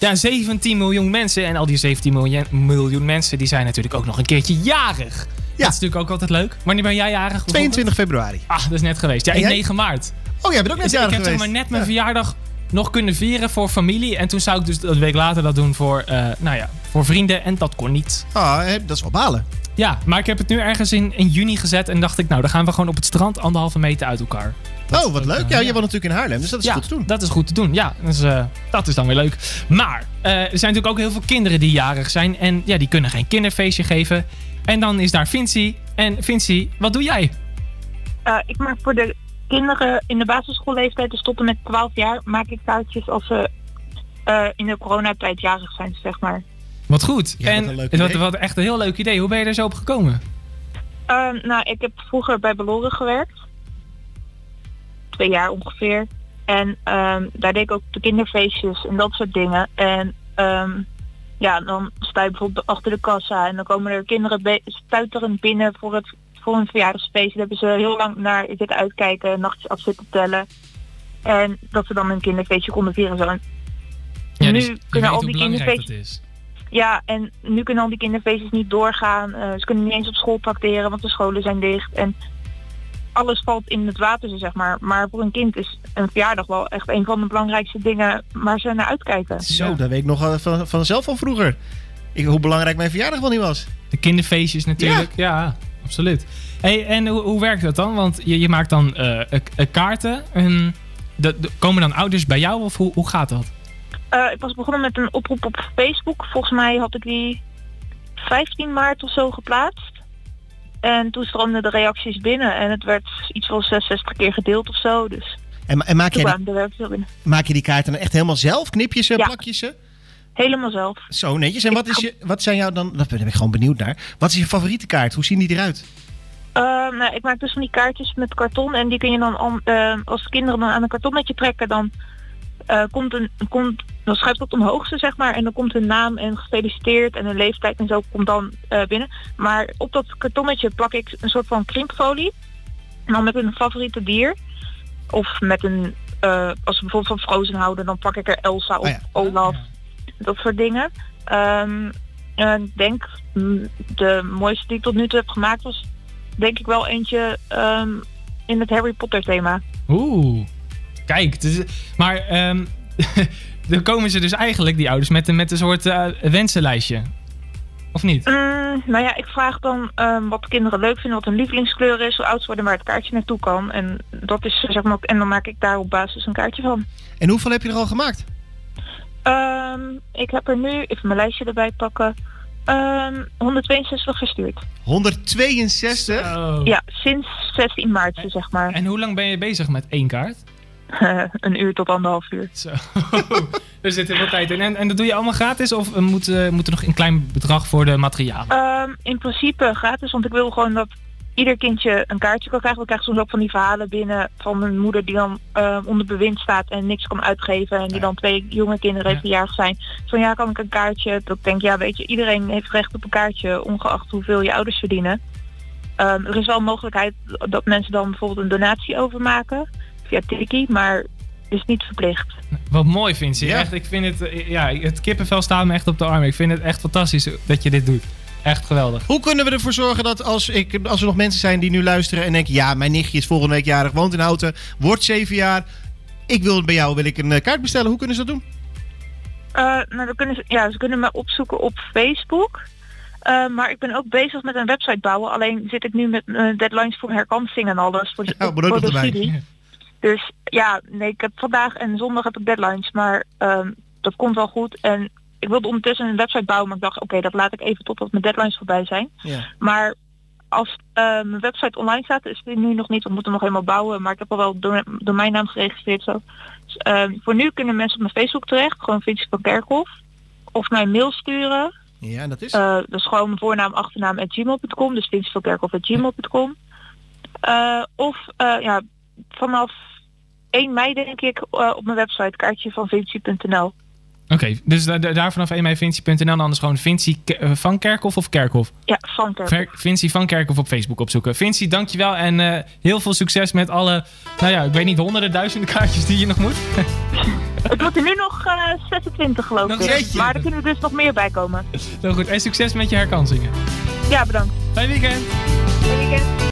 Ja, 17 miljoen mensen. En al die 17 miljoen, miljoen mensen die zijn natuurlijk ook nog een keertje jarig. Dat is natuurlijk ook altijd leuk. Wanneer ben jij jarig? 22 februari. Ah, dat is net geweest. Ja, ik jij? 9 maart. Oh, jij bent ook net Dus ik jarig heb zeg geweest. maar net mijn Ja. verjaardag nog kunnen vieren voor familie. En toen zou ik dus een week later dat doen voor, eh, nou ja, voor vrienden. En dat kon niet. Ah, dat is wel balen. Ja, maar ik heb het nu ergens in, in juni gezet. En dacht ik, nou, dan gaan we gewoon op het strand anderhalve meter uit elkaar. Dat- oh, wat leuk. eh, Ja, je woont natuurlijk in Haarlem, dus dat is ja, goed te doen. dat is goed te doen. Ja, dus, eh, dat is dan weer leuk. Maar eh, er zijn natuurlijk ook heel veel kinderen die jarig zijn. En ja, die kunnen geen kinderfeestje geven. En dan is daar Vinci. En Vinci, wat doe jij? Eh, ik maak voor de kinderen in de basisschoolleeftijd, dus tot en met 12 jaar, maak ik kaartjes als ze eh, in de coronatijd jarig zijn, zeg maar. Wat goed. Ja, wat en een leuk wat, idee. wat echt een heel leuk idee. Hoe ben je er zo op gekomen? Ehm, nou, ik heb vroeger bij Beloren gewerkt. Twee jaar ongeveer. En ehm, daar deed ik ook de kinderfeestjes en dat soort dingen. En ehm, ja, dan sta je bijvoorbeeld achter de kassa en dan komen er kinderen stuiterend binnen voor, het, voor een verjaardagsfeest. Daar hebben ze heel lang naar zitten uitkijken, nachtjes af zitten tellen. En dat ze dan een kinderfeestje konden vieren. Zo. En Ja, nu dus je kunnen weet al die kinderfeestjes... Ja, en nu kunnen al die kinderfeestjes niet doorgaan. Eh, ze kunnen niet eens op school tracteren, want de scholen zijn dicht. En alles valt in het water, zeg maar. Maar voor een kind is een verjaardag wel echt een van de belangrijkste dingen waar ze naar uitkijken. Zo, Ja. dat weet ik nog van, vanzelf van vroeger. Ik, hoe belangrijk mijn verjaardag wel niet was. De kinderfeestjes natuurlijk. Ja, absoluut. Hey, en hoe, hoe werkt dat dan? Want je, je maakt dan eh, eh, kaarten. En de, de- komen dan ouders bij jou of hoe, hoe gaat dat? Eh, ik was begonnen met een oproep op Facebook. Volgens mij had ik die 15 maart of zo geplaatst. En toen stroomden de reacties binnen en het werd iets van 66 keer gedeeld of zo. Dus En, en maak, jij die, maak je die kaarten dan echt helemaal zelf? Knip je ze, Ja. plak je ze? Helemaal zelf. Zo netjes. En wat, is je, wat zijn jou dan... Daar ben ik gewoon benieuwd naar. Wat is je favoriete kaart? Hoe zien die eruit? Eh, nou, ik maak dus van die kaartjes met karton en die kun je dan an- eh, als kinderen dan aan een kartonnetje trekken, dan eh, komt een komt, dan schuift dat omhoog ze zeg maar en dan komt hun naam en gefeliciteerd en hun leeftijd en zo komt dan eh, binnen. Maar op dat kartonnetje plak ik een soort van krimpfolie en dan met een favoriete dier of met een eh, als we bijvoorbeeld van Frozen houden, dan plak ik er Elsa of Oh ja. Olaf, dat soort dingen. En ik denk mm, de mooiste die ik tot nu toe heb gemaakt was denk ik wel eentje ehm, in het Harry Potter thema. Oeh, kijk. Dus, maar ehm, dan komen ze dus eigenlijk, die ouders, met een, met een soort eh, wensenlijstje. Of niet? Mm, nou ja, ik vraag dan ehm, wat de kinderen leuk vinden, wat hun lievelingskleur is, hoe oud ze worden, waar het kaartje naartoe kan. En dat is zeg maar, ook- en dan maak ik daar op basis een kaartje van. En hoeveel heb je er al gemaakt? Ehm, ik heb er nu, even mijn lijstje erbij pakken, ehm, 162 gestuurd. 162? Oh. Ja, sinds 16 maart zeg maar. En hoe lang ben je bezig met één kaart? een uur tot anderhalf uur. Zo. er zit heel veel tijd in. En, en dat doe je allemaal gratis? Of eh, moet, eh, moet er nog een klein bedrag voor de materialen? Ehm, in principe gratis, want ik wil gewoon dat ieder kindje een kaartje kan krijgen. We krijgen soms ook van die verhalen binnen van een moeder die dan ehm, onder bewind staat en niks kan uitgeven. En die Ja. dan twee jonge kinderen heeft Ja. zijn. Van ja, kan ik een kaartje? Dat ik denk, ja weet je, iedereen heeft recht op een kaartje, ongeacht hoeveel je ouders verdienen. Ehm, er is wel een mogelijkheid dat mensen dan bijvoorbeeld een donatie overmaken via Tiki, maar het is niet verplicht. Wat mooi vind je. Ja. Echt, ik vind het, eh, ja, het kippenvel staat me echt op de arm. Ik vind het echt fantastisch dat je dit doet. Echt geweldig. Hoe kunnen we ervoor zorgen dat als, ik, als er nog mensen zijn die nu luisteren en denken... ja, mijn nichtje is volgende week jarig, woont in Houten, wordt zeven jaar... ik wil bij jou wil ik een eh, kaart bestellen. Hoe kunnen ze dat doen? Eh, nou, dan kunnen ze, ja, ze kunnen me opzoeken op Facebook. Eh, maar ik ben ook bezig met een website bouwen. Alleen zit ik nu met deadlines voor herkansing en alles. Voor, de- Ja, ook voor de erbij. studie. Dus ja, nee, ik heb vandaag en zondag heb ik deadlines. Maar ehm, dat komt wel goed. En ik wilde ondertussen een website bouwen. Maar ik dacht, oké, dat laat ik even totdat mijn deadlines voorbij zijn. Ja. Maar als eh, mijn website online staat, is die nu nog niet. We moeten nog helemaal bouwen. Maar ik heb al wel dome- domeinnaam geregistreerd. Zo. Dus, ehm, voor nu kunnen mensen op mijn Facebook terecht. Gewoon Vinci van Kerkhof. Of mij mail sturen. Ja, dat is... Eh, dat is gewoon mijn voornaam, achternaam at gmail.com. Dus Vinci van Kerkhof at gmail.com. Eh, of ja, vanaf 1 mei denk ik eh, op mijn website kaartje van Vinci.nl. Oké, dus da- da- daar vanaf 1 mei Vinci.nl en anders gewoon Vinci eh, van Kerkhof of Kerkhof? Ja, van Kerkhof. Vinci van Kerkhof op Facebook opzoeken. Vinci, dankjewel en eh, heel veel succes met alle, nou ja, ik weet niet, honderden, duizenden kaartjes die je nog moet. Het wordt er nu nog eh, 26 geloof Nog ik. 26. Maar er kunnen dus nog meer bij komen. Heel goed. En succes met je herkansingen. Ja, bedankt. Fijn weekend. Fijn weekend.